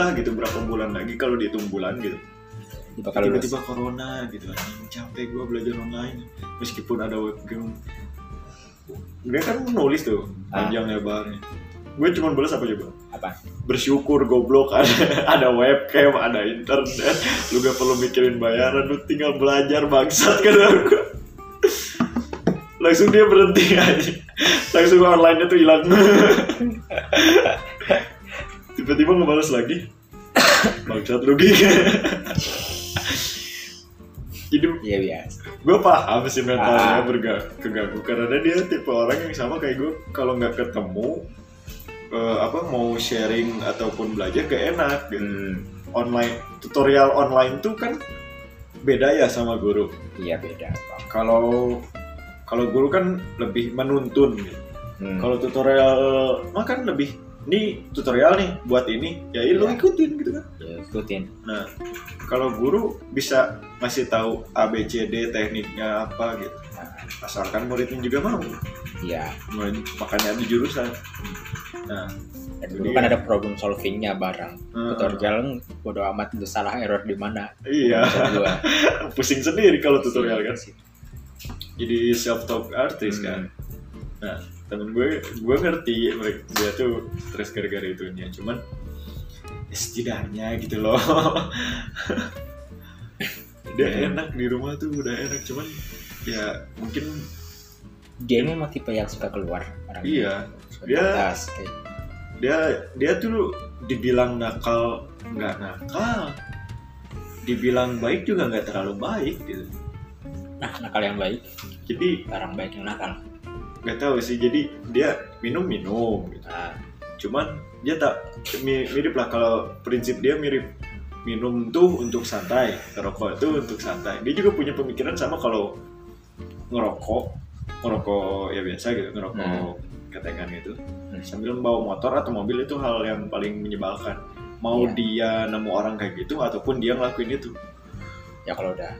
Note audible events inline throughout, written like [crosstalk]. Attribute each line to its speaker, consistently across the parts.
Speaker 1: entah gitu berapa bulan lagi kalau dihitung bulan gitu. Tiba-tiba corona gitu anjing capek gue belajar online meskipun ada webcam. Dia kan nulis tuh
Speaker 2: Ah.
Speaker 1: panjang lebarnya. Gue cuma balas apa coba?
Speaker 2: Apa?
Speaker 1: Bersyukur goblok [laughs] ada ada webcam ada internet. Lu gak perlu mikirin bayaran lu tinggal belajar bangsat [laughs] kan aku langsung dia berhenti [laughs] aja langsung online nya tuh hilang. Tiba-tiba ngebalas lagi bangsat lu gitu jadi
Speaker 2: iya biasa.
Speaker 1: gue paham sih mentalnya
Speaker 2: Ah.
Speaker 1: karena dia tipe orang yang sama kayak gue kalau nggak ketemu eh, apa mau sharing ataupun belajar gak enak gitu.
Speaker 2: Hmm,
Speaker 1: online tutorial online tuh kan beda ya sama guru.
Speaker 2: Iya beda
Speaker 1: kalau kalau guru kan lebih menuntun gitu.
Speaker 2: hmm.
Speaker 1: kalau tutorial mah kan lebih ini tutorial nih buat ini. Ya lu
Speaker 2: Iya.
Speaker 1: ikutin gitu kan.
Speaker 2: Ya, ikutin.
Speaker 1: Nah kalau guru bisa ngasih tahu A B C D tekniknya apa gitu.
Speaker 2: Nah,
Speaker 1: asalkan muridnya juga mau.
Speaker 2: Iya.
Speaker 1: Makanya di jurusan. Nah
Speaker 2: dan
Speaker 1: Itu
Speaker 2: dulu kan ada problem solvingnya bareng.
Speaker 1: Eh,
Speaker 2: tutorial bodo amat itu salah error di mana.
Speaker 1: Iya. [laughs] Pusing sendiri kalau tutorial kan. jadi self taught artist
Speaker 2: Hmm.
Speaker 1: kan. Nah temen gue gue ngerti mereka dia tuh stres gara-gara itunya. Cuman ya setidaknya gitu loh. [laughs] Dia
Speaker 2: Hmm.
Speaker 1: enak di rumah tuh udah enak. Cuman ya mungkin
Speaker 2: dia ini emang tipe yang suka keluar orang.
Speaker 1: Iya.
Speaker 2: Suka
Speaker 1: dia-
Speaker 2: di atas, kayak
Speaker 1: dia dia tuh dibilang nakal nggak nakal. Dibilang baik juga nggak terlalu baik gitu.
Speaker 2: Nah nakal yang baik.
Speaker 1: Jadi
Speaker 2: orang baik yang nakal
Speaker 1: nggak tahu sih jadi dia minum minum gitu.
Speaker 2: Nah,
Speaker 1: cuman dia tak mi- mirip lah kalau prinsip dia mirip minum tuh untuk santai ngerokok itu untuk santai. Dia juga punya pemikiran sama kalau ngerokok ngerokok ya biasa gitu ngerokok
Speaker 2: Hmm.
Speaker 1: ketengan gitu.
Speaker 2: Hmm.
Speaker 1: sambil bawa motor atau mobil itu hal yang paling menyebalkan. Mau
Speaker 2: Iya.
Speaker 1: dia nemu orang kayak gitu ataupun dia ngelakuin itu.
Speaker 2: Ya kalau udah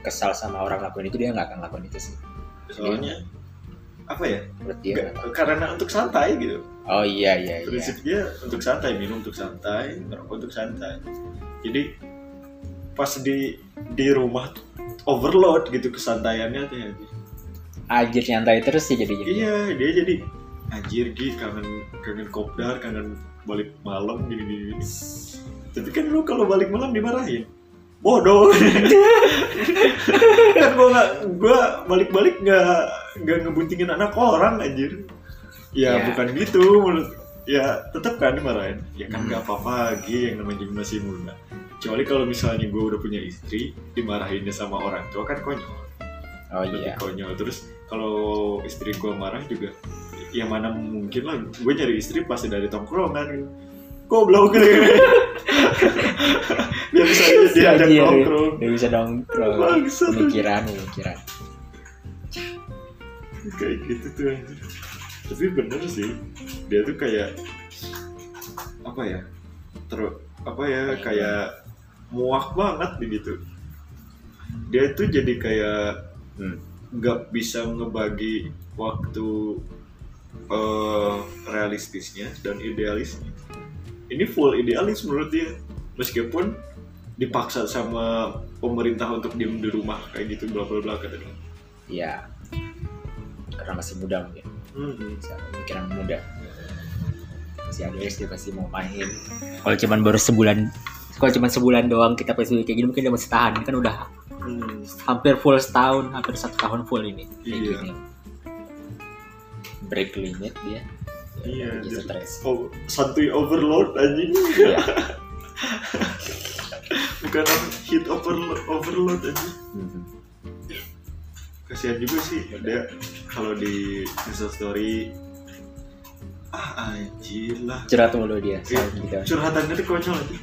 Speaker 2: kesal sama orang lakuin itu dia nggak akan lakuin itu sih.
Speaker 1: Soalnya apa ya? Nggak-
Speaker 2: nggak-
Speaker 1: karena untuk santai gitu.
Speaker 2: Oh iya iya iya.
Speaker 1: Prinsip dia untuk santai minum untuk santai ngerokok untuk santai. Jadi pas di di rumah tuh overload gitu kesantaiannya tuh ya
Speaker 2: anjir nyantai terus sih jadi jadi
Speaker 1: iya dia jadi anjir Gi kangen kangen kopdar kangen balik malam gini, gini. tapi kan lu kalau balik malam dimarahin bodoh. [laughs] Kan gua nggak gua balik balik nggak nggak ngebuntingin anak orang anjir. Ya
Speaker 2: Ya.
Speaker 1: bukan gitu menurut ya tetap kan dimarahin. Ya kan
Speaker 2: Hmm.
Speaker 1: nggak apa-apa lagi yang namanya juga masih muda. Kecuali kalau misalnya gue udah punya istri dimarahinnya sama orang tua kan konyol.
Speaker 2: Oh
Speaker 1: lebih
Speaker 2: iya.
Speaker 1: konyol. Terus kalau istri gue marah juga ya mana mungkin lah gue nyari istri pasti dari tongkrongan. Gitu goblok. gitu [laughs] [laughs] dia bisa dia
Speaker 2: Anjir.
Speaker 1: nongkrong
Speaker 2: dia bisa nongkrong
Speaker 1: Bangsat.
Speaker 2: pemikiran pemikiran
Speaker 1: kayak gitu tuh anjir. tapi bener sih dia tuh kayak apa ya terus apa ya kayak muak banget begitu dia tuh jadi kayak
Speaker 2: Hmm.
Speaker 1: nggak bisa ngebagi waktu eh, realistisnya dan idealisnya ini full idealis menurut dia meskipun dipaksa sama pemerintah untuk diem di rumah kayak gitu bla bla bla katanya
Speaker 2: iya. Karena masih muda mungkin.
Speaker 1: Hmm.
Speaker 2: Bisa pemikiran muda. Masih ada SD pasti mau main. Kalau cuman baru sebulan kalau cuman sebulan doang kita PSBB kayak gini mungkin dia masih tahan. Kan udah
Speaker 1: Hmm.
Speaker 2: hampir full setahun hampir satu tahun full ini. Kayak
Speaker 1: Iya.
Speaker 2: gini. Break limit dia.
Speaker 1: Iya,
Speaker 2: jadi
Speaker 1: jadi-
Speaker 2: stres
Speaker 1: Oh, santuy overload anjing.
Speaker 2: Iya. [laughs] [laughs]
Speaker 1: bukan hit overload overload anjing
Speaker 2: Mhm.
Speaker 1: kasihan juga sih dia kalau di Insta story ah anjir lah
Speaker 2: curhat mulu dia soal gitu
Speaker 1: curhatannya tuh konyol aja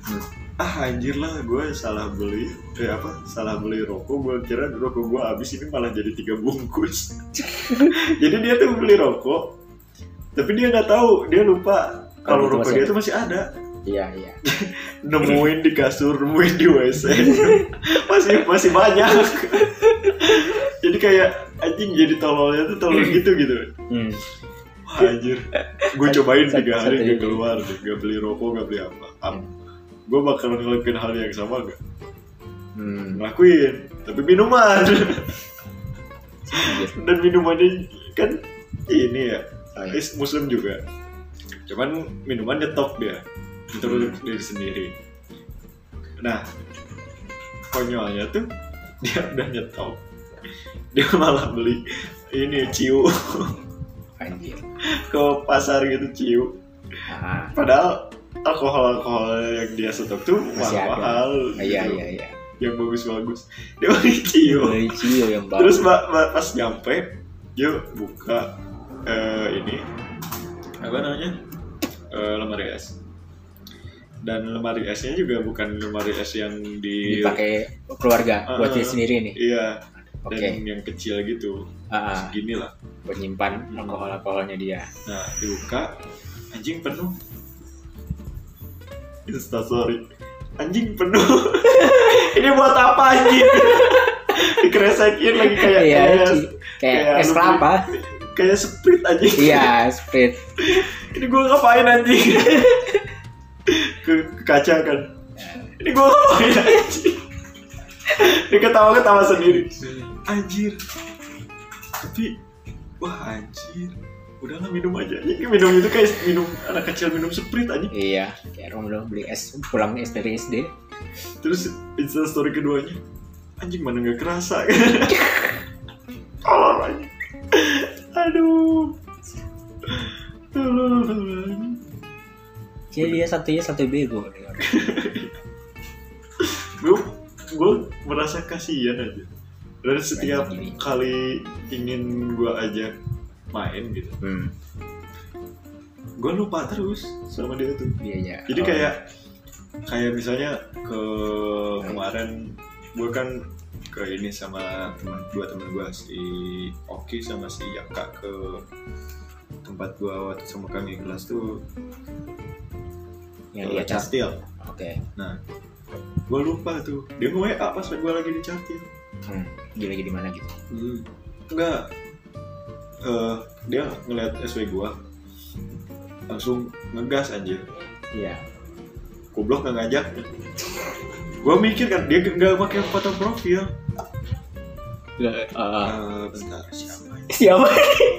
Speaker 2: Hmm.
Speaker 1: ah anjir lah gue salah beli eh apa salah beli rokok gue kira rokok gue habis ini malah jadi tiga bungkus [laughs] jadi dia tuh beli rokok tapi dia nggak tahu dia lupa kalau rokok dia
Speaker 2: ada.
Speaker 1: tuh masih ada
Speaker 2: iya iya. [laughs]
Speaker 1: Nemuin di kasur nemuin di wc [laughs] masih masih banyak. [laughs] Jadi kayak anjing jadi tololnya tuh tolol gitu gitu.
Speaker 2: Hmm.
Speaker 1: anjir. Gue cobain tiga hari gak keluar gak beli rokok gak beli apa. Gue bakalan ngelakuin hal yang sama gak
Speaker 2: Hmm.
Speaker 1: ngelakuin tapi minuman.
Speaker 2: Anjir.
Speaker 1: dan minumannya kan ini ya
Speaker 2: iya.
Speaker 1: muslim juga. Cuman minuman nyetok dia untuk
Speaker 2: Hmm.
Speaker 1: diri sendiri nah konyolnya tuh dia udah nyetok dia malah beli ini ciu
Speaker 2: Anjir.
Speaker 1: ke pasar gitu ciu
Speaker 2: Ah,
Speaker 1: padahal alkohol alkohol yang dia setok tuh
Speaker 2: Masih ada.
Speaker 1: mahal
Speaker 2: ah, iya iya iya.
Speaker 1: yang bagus-bagus dia beli ciu
Speaker 2: Beli Cio yang baru.
Speaker 1: terus mbak, mbak pas nyampe dia buka eh, ini apa namanya Eh, lemari es dan lemari esnya juga bukan lemari es yang di
Speaker 2: dipakai keluarga
Speaker 1: Ah,
Speaker 2: buat
Speaker 1: ah.
Speaker 2: diri sendiri nih.
Speaker 1: iya
Speaker 2: Oke.
Speaker 1: dan yang kecil gitu.
Speaker 2: Ah, ah,
Speaker 1: segini lah.
Speaker 2: Buat nyimpan alkohol alkoholnya dia.
Speaker 1: nah dibuka. Anjing penuh. Instastory. Anjing penuh. [laughs] Ini buat apa anjing? [laughs] Dikeresakin lagi kayak
Speaker 2: Iya,
Speaker 1: kayak,
Speaker 2: kayak
Speaker 1: kayak
Speaker 2: es
Speaker 1: lu
Speaker 2: kelapa.
Speaker 1: kayak sprite anjing.
Speaker 2: Iya, Sprite. [laughs]
Speaker 1: ini gue ngapain anjing ke, ke kaca kan. Ini gue ngapain anjing. Dia ketawa ketawa sendiri. Anjir. Tapi wah anjir. Udahlah minum aja. Ini minum itu kayak minum anak kecil minum sprite anjing.
Speaker 2: Iya, kayak orang belum beli es pulang es dari SD.
Speaker 1: terus insta story keduanya. Anjing mana nggak kerasa. [laughs] Tolong anjing. Aduh. Tolong tolong
Speaker 2: Jadi dia satunya satu bego. [laughs]
Speaker 1: gue gue merasa kasihan aja dan setiap
Speaker 2: Anjing ini.
Speaker 1: kali ingin gue ajak main gitu
Speaker 2: Hmm,
Speaker 1: gue lupa terus sama dia tuh
Speaker 2: iya iya.
Speaker 1: jadi
Speaker 2: Oh,
Speaker 1: kayak kayak misalnya ke kemarin gue kan ke ini sama teman dua teman gue si Oki sama si Yaka ke tempat gue waktu sama kami kelas tuh
Speaker 2: yang
Speaker 1: ke
Speaker 2: di atas.
Speaker 1: Castil
Speaker 2: Oke.
Speaker 1: gue lupa tuh dia nge WA pas gue lagi di Castil
Speaker 2: Hmm, dia lagi di mana gitu?
Speaker 1: Hmm. Enggak. Eh, dia ngeliat SW gua langsung ngegas anjir.
Speaker 2: Iya.
Speaker 1: Goblok nggak ngajak. Gua mikir kan dia nggak pakai foto profil.
Speaker 2: Nggak, eh,
Speaker 1: Eh, bentar siapa? ya?
Speaker 2: siapa?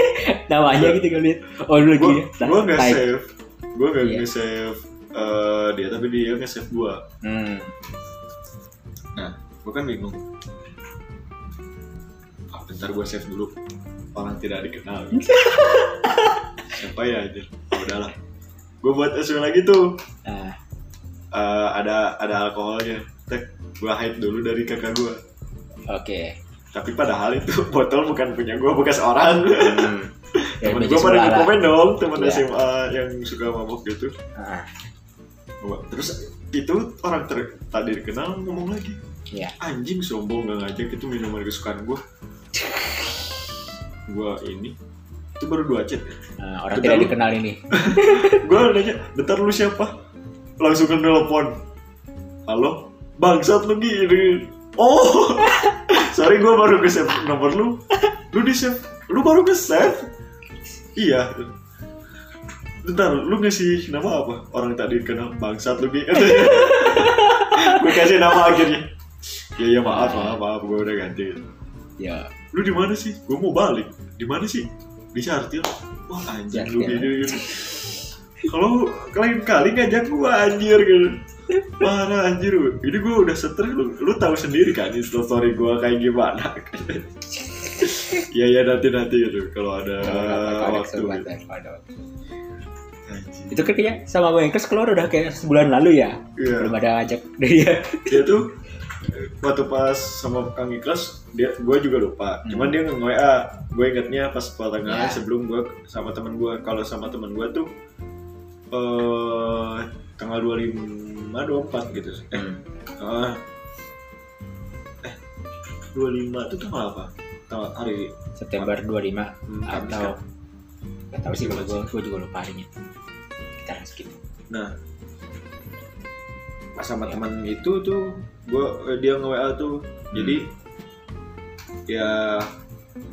Speaker 2: [laughs] Namanya gitu lihat. Oh lu lagi.
Speaker 1: Gua,
Speaker 2: ya?
Speaker 1: gua nggak save. Gua nggak
Speaker 2: Iya.
Speaker 1: nge-save eh, dia tapi dia nge-save gua.
Speaker 2: Hmm.
Speaker 1: Gua kan bingung. Ah, bentar gua save dulu. Orang tidak dikenal. [laughs] siapa ya anjir? Ah, udahlah. Gua buat SW lagi tuh.
Speaker 2: Ah,
Speaker 1: Eh, ada ada alkoholnya. Tek, gua hide dulu dari kakak gua.
Speaker 2: oke.
Speaker 1: Tapi padahal itu [laughs] botol bukan punya gua, bekas orang.
Speaker 2: Hmm. [laughs] Ya,
Speaker 1: temen gua pada komen dong, temen
Speaker 2: Iya.
Speaker 1: SMA yang suka mabok gitu.
Speaker 2: Ah,
Speaker 1: Terus itu orang ter tadi dikenal ngomong lagi.
Speaker 2: Iya.
Speaker 1: Anjing sombong gak ngajak itu minuman kesukaan gua. Gua ini itu baru dua chat ya.
Speaker 2: nah, orang
Speaker 1: Betul.
Speaker 2: tidak dikenal ini. [laughs]
Speaker 1: Gua nanya, bentar lu siapa? Langsung ke telepon. Halo, bangsat lu gini. Oh, [laughs] sorry gua baru ke save nomor lu. Lu di save, lu baru ke save? Iya. Bentar, lu ngasih nama apa? Orang tadi kenal bangsat lu gini. [laughs] gue kasih nama akhirnya. Ya ya maaf maaf maaf gue udah ganti.
Speaker 2: Ya,
Speaker 1: Lu di mana sih? Gue mau balik. Di mana sih? Di Sartil. Wah anjing lu gini. Kalau lain kali ngajak gua anjir gitu. Parah anjir lu. Ini gua udah stres lu. Lu tahu sendiri kan Insta story gua kayak gimana. Iya [laughs] ya nanti nanti gitu kalau ada
Speaker 2: kalau ada
Speaker 1: waktu. gitu.
Speaker 2: kalau ada waktu.
Speaker 1: Anjir. [laughs]
Speaker 2: Itu kan kayaknya sama Wengkes keluar udah kayak sebulan lalu ya.
Speaker 1: Iya.
Speaker 2: Belum ada ajak dia. [laughs]
Speaker 1: Dia tuh waktu pas sama Kang Iklas dia gue juga lupa.
Speaker 2: Hmm.
Speaker 1: Cuman dia nge WA. Gue ingetnya pas pertengahan
Speaker 2: Ya.
Speaker 1: sebelum gue sama temen gue. Kalau sama temen gue tuh eh tanggal 25 24 gitu. Eh,
Speaker 2: Hmm.
Speaker 1: ah, eh 25 itu tanggal apa? Tanggal hari
Speaker 2: September 25
Speaker 1: hmm,
Speaker 2: atau
Speaker 1: kan?
Speaker 2: nggak tahu sih kalau gue gue juga lupa harinya. Kita segitu.
Speaker 1: Nah, pas sama
Speaker 2: Ya.
Speaker 1: teman itu tuh, gua eh, dia nge WA tuh, jadi ya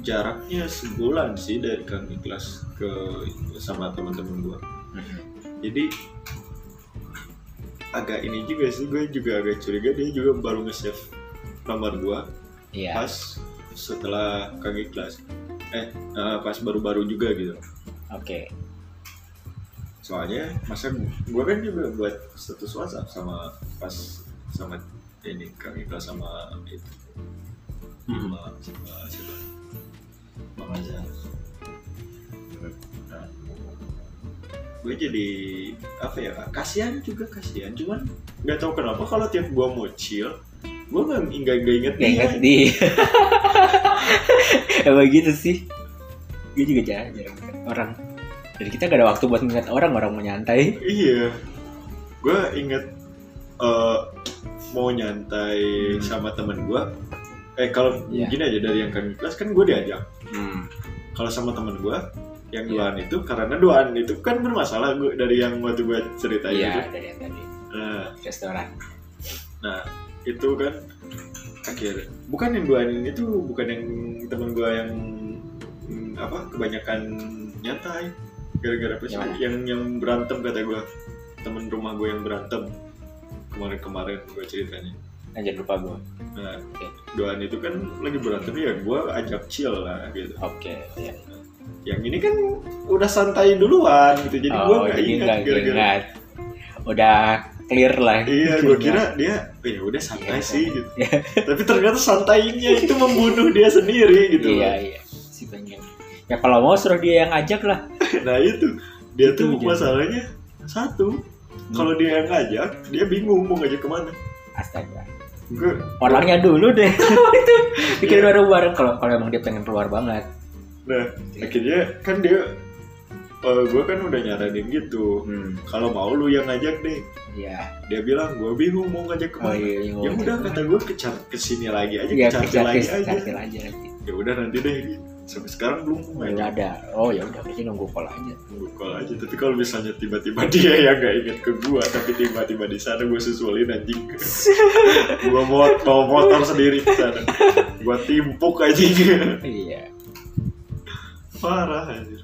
Speaker 1: jaraknya sebulan sih dari kami kelas ke sama teman-teman gua
Speaker 2: Mhm.
Speaker 1: jadi agak ini juga sih gue juga agak curiga dia juga baru nge-save nomor gua
Speaker 2: Iya.
Speaker 1: pas setelah kami kelas eh eh, pas baru-baru juga gitu
Speaker 2: Oke.
Speaker 1: Soalnya masa gue kan juga buat status WhatsApp sama pas sama ini kami kelas sama itu
Speaker 2: Hmm.
Speaker 1: sama sama siapa Bang Azhar nah, gue jadi apa ya kasihan juga kasihan cuman nggak tahu kenapa kalau tiap gue mau chill gue nggak nggak nggak inget
Speaker 2: Gak inget
Speaker 1: dia
Speaker 2: di. [laughs] Emang gitu sih. Gue juga jarang, orang. Jadi kita gak ada waktu buat ingat orang, orang mau nyantai.
Speaker 1: iya gue inget eh, mau nyantai
Speaker 2: Hmm.
Speaker 1: sama temen gue eh kalau
Speaker 2: Iya.
Speaker 1: gini aja dari yang kami kelas kan gue diajak
Speaker 2: Hmm.
Speaker 1: kalau sama temen gue yang
Speaker 2: Iya.
Speaker 1: duaan itu karena duaan itu kan bermasalah gue dari yang waktu gue cerita
Speaker 2: Iya,
Speaker 1: itu
Speaker 2: dari yang tadi.
Speaker 1: nah,
Speaker 2: Restoran.
Speaker 1: nah itu kan akhir bukan yang duaan itu bukan yang temen gue yang mm, apa kebanyakan nyantai gara-gara apa sih
Speaker 2: Yang
Speaker 1: yang berantem kata gue temen rumah gue yang berantem kemarin-kemarin gue ceritanya
Speaker 2: Nah, jangan lupa gue.
Speaker 1: nah
Speaker 2: Oke.
Speaker 1: duaan itu kan lagi berantem ya gue ajak chill lah gitu
Speaker 2: Oke, iya.
Speaker 1: yang ini kan udah santai duluan gitu jadi gue
Speaker 2: oh,
Speaker 1: nggak
Speaker 2: jadi
Speaker 1: ingat gara-gara.
Speaker 2: Udah clear lah.
Speaker 1: iya gue kira dia ya udah santai
Speaker 2: Iya,
Speaker 1: sih gitu
Speaker 2: Iya.
Speaker 1: tapi ternyata santainya itu membunuh dia sendiri gitu
Speaker 2: Iya, iya. Si pengen. Ya kalau mau suruh dia yang ajak lah.
Speaker 1: Nah itu dia
Speaker 2: Itu
Speaker 1: tuh masalahnya satu kalau dia yang ngajak dia bingung mau ngajak ke mana
Speaker 2: Astaga.
Speaker 1: gue
Speaker 2: Orangnya dulu deh. [laughs] itu bikin bareng-bareng kalau kalau emang dia pengen keluar banget.
Speaker 1: nah akhirnya kan dia gue kan udah nyaranin gitu
Speaker 2: Hmm.
Speaker 1: kalau mau lu yang ngajak deh
Speaker 2: Iya.
Speaker 1: dia bilang gue bingung mau ngajak
Speaker 2: Oh
Speaker 1: ke mana
Speaker 2: iya, iya.
Speaker 1: ya udah kata gue ke ke sini lagi aja
Speaker 2: Iya,
Speaker 1: ke Cartil lagi aja
Speaker 2: kejar aja
Speaker 1: ya udah nanti deh gitu. Sampai sekarang belum
Speaker 2: udah ada. Oh ya udah, berarti nunggu call aja.
Speaker 1: nunggu call aja tapi kalau misalnya tiba-tiba [laughs] dia yang nggak inget ke gua tapi tiba-tiba di sana gue susulin anjing [laughs] gua bawa bawa motor sendiri ke sana gua timpuk aja
Speaker 2: Iya.
Speaker 1: parah anjir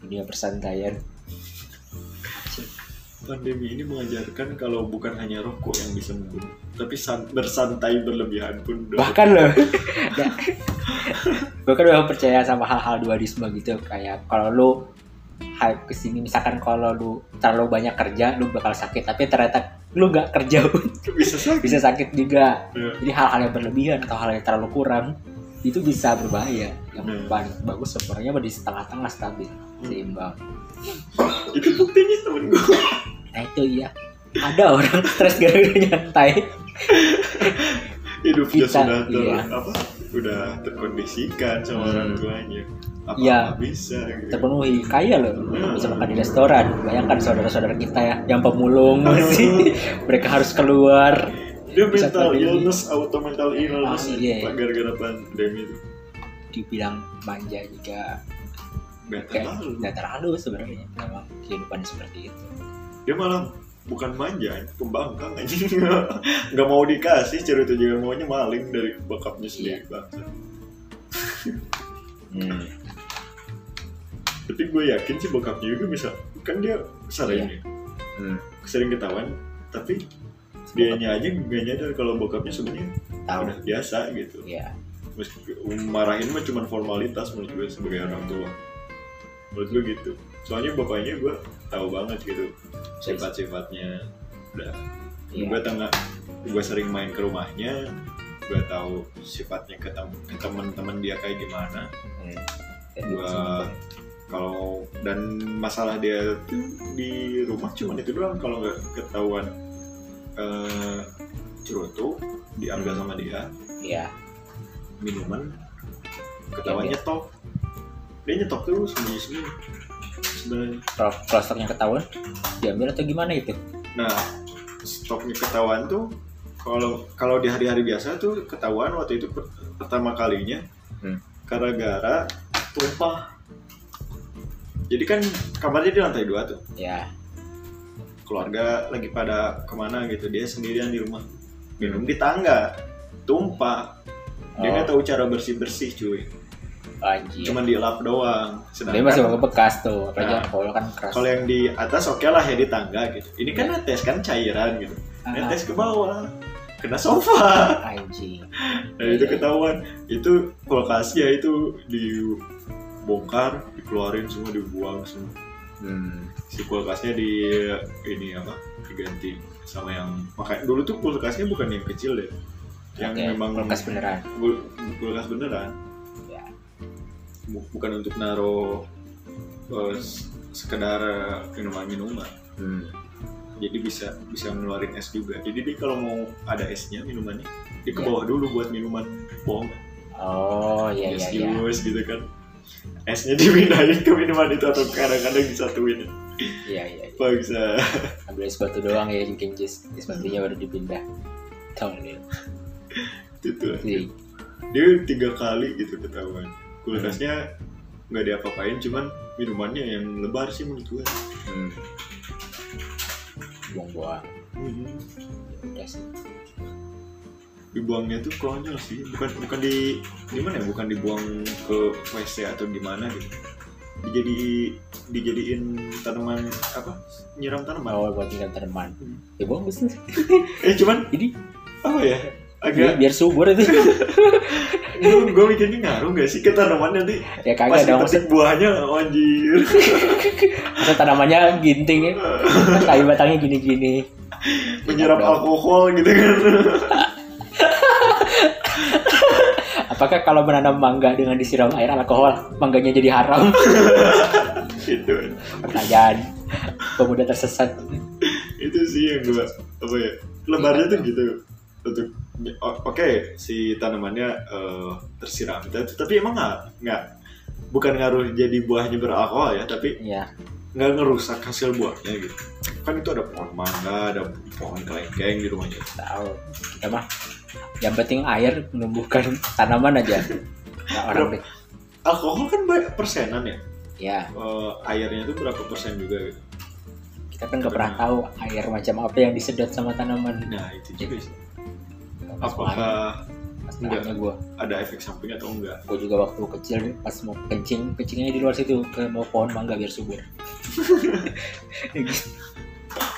Speaker 2: Dunia persantaian.
Speaker 1: Pandemi ini mengajarkan kalau bukan hanya rokok yang bisa membunuh tapi san- bersantai berlebihan pun udah
Speaker 2: Bahkan loh. [laughs] gue kan udah percaya sama hal-hal dualisme gitu kayak kalau lu hype ke sini misalkan kalau lu terlalu banyak kerja lu bakal sakit tapi ternyata lu nggak kerja pun
Speaker 1: bisa sakit.
Speaker 2: bisa sakit juga.
Speaker 1: Ya.
Speaker 2: jadi hal-hal yang berlebihan atau hal yang terlalu kurang itu bisa berbahaya. Yang
Speaker 1: Hmm.
Speaker 2: paling bagus sebenarnya di setengah-tengah stabil seimbang.
Speaker 1: Itu buktinya temen gue
Speaker 2: nah itu iya. Ada orang stres gara-gara nyantai
Speaker 1: hidupnya
Speaker 2: Kita,
Speaker 1: sudah ter,
Speaker 2: iya.
Speaker 1: apa? Udah terkondisikan sama
Speaker 2: Hmm.
Speaker 1: orang tuanya. Apa
Speaker 2: Iya.
Speaker 1: nggak bisa gitu.
Speaker 2: terpenuhi kaya loh. Bisa makan di restoran. Bayangkan saudara-saudara kita ya yang pemulung masih [laughs] mereka harus keluar.
Speaker 1: Dia
Speaker 2: Bisa
Speaker 1: mental
Speaker 2: pandemi.
Speaker 1: illness auto mental illness
Speaker 2: Ah, iya.
Speaker 1: Gara-gara pandemi itu.
Speaker 2: Dibilang manja juga.
Speaker 1: Nggak terlalu.
Speaker 2: nggak terlalu sebenarnya memang kehidupan seperti itu
Speaker 1: dia malah bukan manja pembangkang aja. [laughs] Nggak mau dikasih cerita juga maunya maling dari bokapnya sendiri
Speaker 2: Iya.
Speaker 1: bangsa. [laughs]
Speaker 2: Hmm.
Speaker 1: tapi gue yakin sih bokapnya juga bisa kan dia sering ya?
Speaker 2: Hmm.
Speaker 1: sering ketahuan tapi dianya aja nggak nyadar kalau bokapnya sebenarnya
Speaker 2: tahu.
Speaker 1: udah biasa gitu.
Speaker 2: Ya
Speaker 1: Meski marahin mah cuma formalitas menurut gue sebagai orang tua. Menurut gue gitu. Soalnya bapaknya gue tahu banget gitu sifat-sifatnya udah
Speaker 2: Iya.
Speaker 1: gue tengah gue sering main ke rumahnya gue tahu sifatnya ke, tem- ke teman-teman dia kayak gimana
Speaker 2: Hmm. Sih.
Speaker 1: kalau dan masalah dia tuh di rumah cuma itu doang kalau nggak ketahuan eh cerutu diambil sama dia
Speaker 2: Iya.
Speaker 1: minuman ketahuan
Speaker 2: Iya,
Speaker 1: nyetok dia nyetok terus sembunyi sembunyi sebenarnya.
Speaker 2: Stoknya ketahuan diambil atau gimana itu?
Speaker 1: Nah stoknya ketahuan tuh kalau kalau di hari-hari biasa tuh ketahuan waktu itu per- pertama kalinya
Speaker 2: Hmm.
Speaker 1: gara-gara tumpah. Jadi kan kamarnya di lantai dua tuh.
Speaker 2: Ya.
Speaker 1: Keluarga lagi pada ke mana gitu dia sendirian di rumah. Minum di tangga tumpah. Dia nggak
Speaker 2: Oh,
Speaker 1: tahu cara bersih bersih cuy
Speaker 2: anjir.
Speaker 1: cuman dilap doang.
Speaker 2: Dia masih
Speaker 1: sedangkan
Speaker 2: bekas tuh, apalagi
Speaker 1: Nah,
Speaker 2: alkohol kan keras.
Speaker 1: kalau yang di atas oke lah ya di tangga gitu. Ini kan netes kan cairan gitu.
Speaker 2: Ah,
Speaker 1: netes ke bawah. Kena sofa.
Speaker 2: Anjing. [laughs]
Speaker 1: nah itu ketahuan. Itu kulkasnya itu dibongkar dikeluarin semua dibuang semua.
Speaker 2: Hmm.
Speaker 1: si kulkasnya di ini apa? Diganti sama yang makanya dulu tuh kulkasnya bukan yang kecil deh. Yang
Speaker 2: Oke,
Speaker 1: memang
Speaker 2: kulkas beneran.
Speaker 1: Kul- kulkas beneran bukan untuk naro eh, s- sekedar minuman minuman
Speaker 2: Hmm.
Speaker 1: jadi bisa bisa ngeluarin es juga jadi dia kalau mau ada esnya minumannya dia ke
Speaker 2: Iya.
Speaker 1: bawah dulu buat minuman bohong
Speaker 2: Oh, iya
Speaker 1: es
Speaker 2: iya iya.
Speaker 1: jus gitu kan esnya dipindahin ke minuman itu atau kadang-kadang disatuin
Speaker 2: Iya iya. iya.
Speaker 1: bisa
Speaker 2: Ambil es batu doang ya bikin jus. Es batunya baru dipindah. Tahu nih.
Speaker 1: itu
Speaker 2: Jadi,
Speaker 1: dia tiga kali gitu ketahuan kulkasnya nggak diapa-apain cuman minumannya yang lebar sih menurut gue
Speaker 2: hmm. Buang-buang.
Speaker 1: Mhm.
Speaker 2: Ya sih.
Speaker 1: dibuangnya tuh konyol sih bukan bukan di gimana ya bukan dibuang ke WC atau di mana gitu dijadi dijadiin tanaman apa nyiram tanaman
Speaker 2: Oh, buat tinggal tanaman.
Speaker 1: Hmm.
Speaker 2: Ya buang sih.
Speaker 1: eh cuman
Speaker 2: Ini
Speaker 1: apa ya agak
Speaker 2: biar subur itu. [laughs]
Speaker 1: gue gue mikirnya ngaruh gak sih ke tanaman nanti
Speaker 2: ya
Speaker 1: pas
Speaker 2: kagak dong.
Speaker 1: dipetik buahnya oh, anjir [laughs]
Speaker 2: Masa tanamannya ginting ya. [laughs] Kayu batangnya gini-gini.
Speaker 1: menyerap alkohol gitu kan
Speaker 2: Apakah kalau menanam mangga dengan disiram air alkohol, mangganya jadi haram?
Speaker 1: gitu
Speaker 2: Pertanyaan pemuda tersesat.
Speaker 1: itu sih yang gue apa ya lebarnya tuh gitu untuk oke si tanamannya eh, tersiram. Tapi, emang nggak nggak bukan ngaruh jadi buahnya beralkohol ya tapi
Speaker 2: Iya.
Speaker 1: nggak ngerusak hasil buahnya gitu. Kan itu ada pohon mangga ada pohon kelengkeng di rumahnya.
Speaker 2: Tahu. Kita mah yang penting air menumbuhkan tanaman aja. [laughs] Nggak orang deh.
Speaker 1: Alkohol kan banyak persenan ya?
Speaker 2: Ya
Speaker 1: Eh, airnya itu berapa persen juga gitu?
Speaker 2: Kita kan nggak pernah tahu air macam apa yang disedot sama tanaman.
Speaker 1: Nah itu juga sih apakah enggak.
Speaker 2: gue
Speaker 1: ada efek samping atau enggak?
Speaker 2: Gue juga waktu kecil nih, pas mau kencing kencingnya di luar situ ke mau pohon mangga biar subur. [laughs]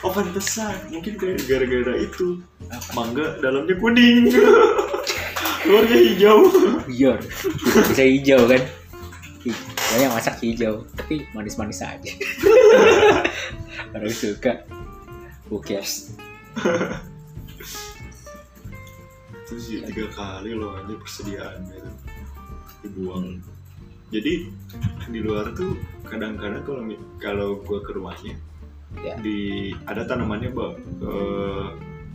Speaker 1: Oh pantesan. Mungkin kayak gara-gara itu.
Speaker 2: Apa?
Speaker 1: Mangga dalamnya kuning. [laughs] Luarnya hijau.
Speaker 2: Biar bisa hijau kan? Ya yang masak hijau tapi manis-manis aja. [laughs] Orang suka. Who cares
Speaker 1: itu sih tiga kali loh ini persediaannya itu dibuang
Speaker 2: Hmm.
Speaker 1: jadi di luar tuh kadang-kadang kalau kalau gua ke rumahnya
Speaker 2: Ya.
Speaker 1: di ada tanamannya bang eh,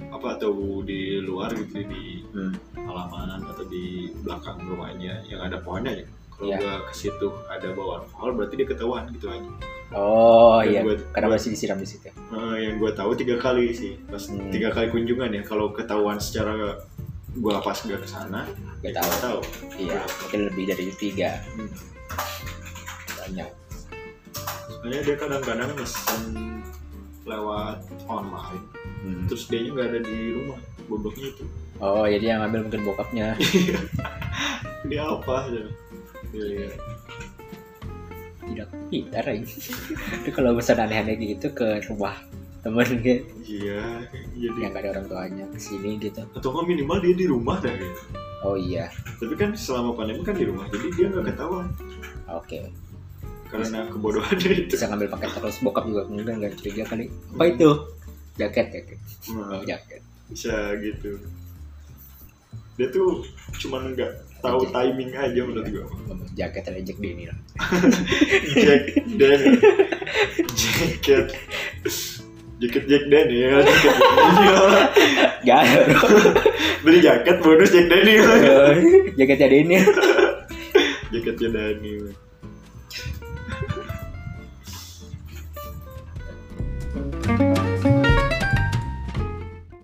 Speaker 1: apa atau di luar gitu di
Speaker 2: Hmm.
Speaker 1: halaman atau di belakang rumahnya yang ada pohonnya ya kalau
Speaker 2: Ya.
Speaker 1: gua ke situ ada bawa alkohol berarti dia ketahuan gitu aja
Speaker 2: oh
Speaker 1: Dan
Speaker 2: iya
Speaker 1: gua-
Speaker 2: karena
Speaker 1: gua-
Speaker 2: masih disiram di situ
Speaker 1: Eh, yang gue tahu tiga kali sih pas
Speaker 2: Hmm.
Speaker 1: tiga kali kunjungan ya kalau ketahuan secara gue pas gak ke sana
Speaker 2: Gak
Speaker 1: ya
Speaker 2: tahu. iya mungkin lebih dari tiga.
Speaker 1: Hmm.
Speaker 2: banyak.
Speaker 1: Soalnya dia kadang-kadang mesen lewat online.
Speaker 2: Hmm.
Speaker 1: terus dia nggak ada di rumah bodohnya itu.
Speaker 2: Oh jadi yang ngambil mungkin bokapnya. [laughs]
Speaker 1: Dia apa aja. Iya,
Speaker 2: tidak pintar itu kalau pesan aneh-aneh gitu ke rumah temen [laughs] gitu
Speaker 1: iya jadi
Speaker 2: yang gak ada orang tuanya ke sini gitu.
Speaker 1: Atau nggak minimal dia di rumah dah gitu
Speaker 2: oh iya.
Speaker 1: Tapi kan selama pandemi kan di rumah jadi dia nggak ketahuan.
Speaker 2: Oke.
Speaker 1: Karena kebodohannya itu.
Speaker 2: Bisa ngambil paket terus bokap juga mungkin nggak curiga kali. Apa itu? Jaket jaket.
Speaker 1: Nah,
Speaker 2: oh jaket.
Speaker 1: bisa gitu. Dia tuh cuman nggak tahu timing aja menurut gue
Speaker 2: Ngomong jaket ada Jack Daniel. [laughs]
Speaker 1: Jack Daniel. [laughs] Jaket [laughs] jaket Jack Daniel. Jaket Jack Daniel.
Speaker 2: Gak ada bro
Speaker 1: beli jaket bonus Jack Daniel.
Speaker 2: Jaketnya Daniel.
Speaker 1: Jaketnya Daniel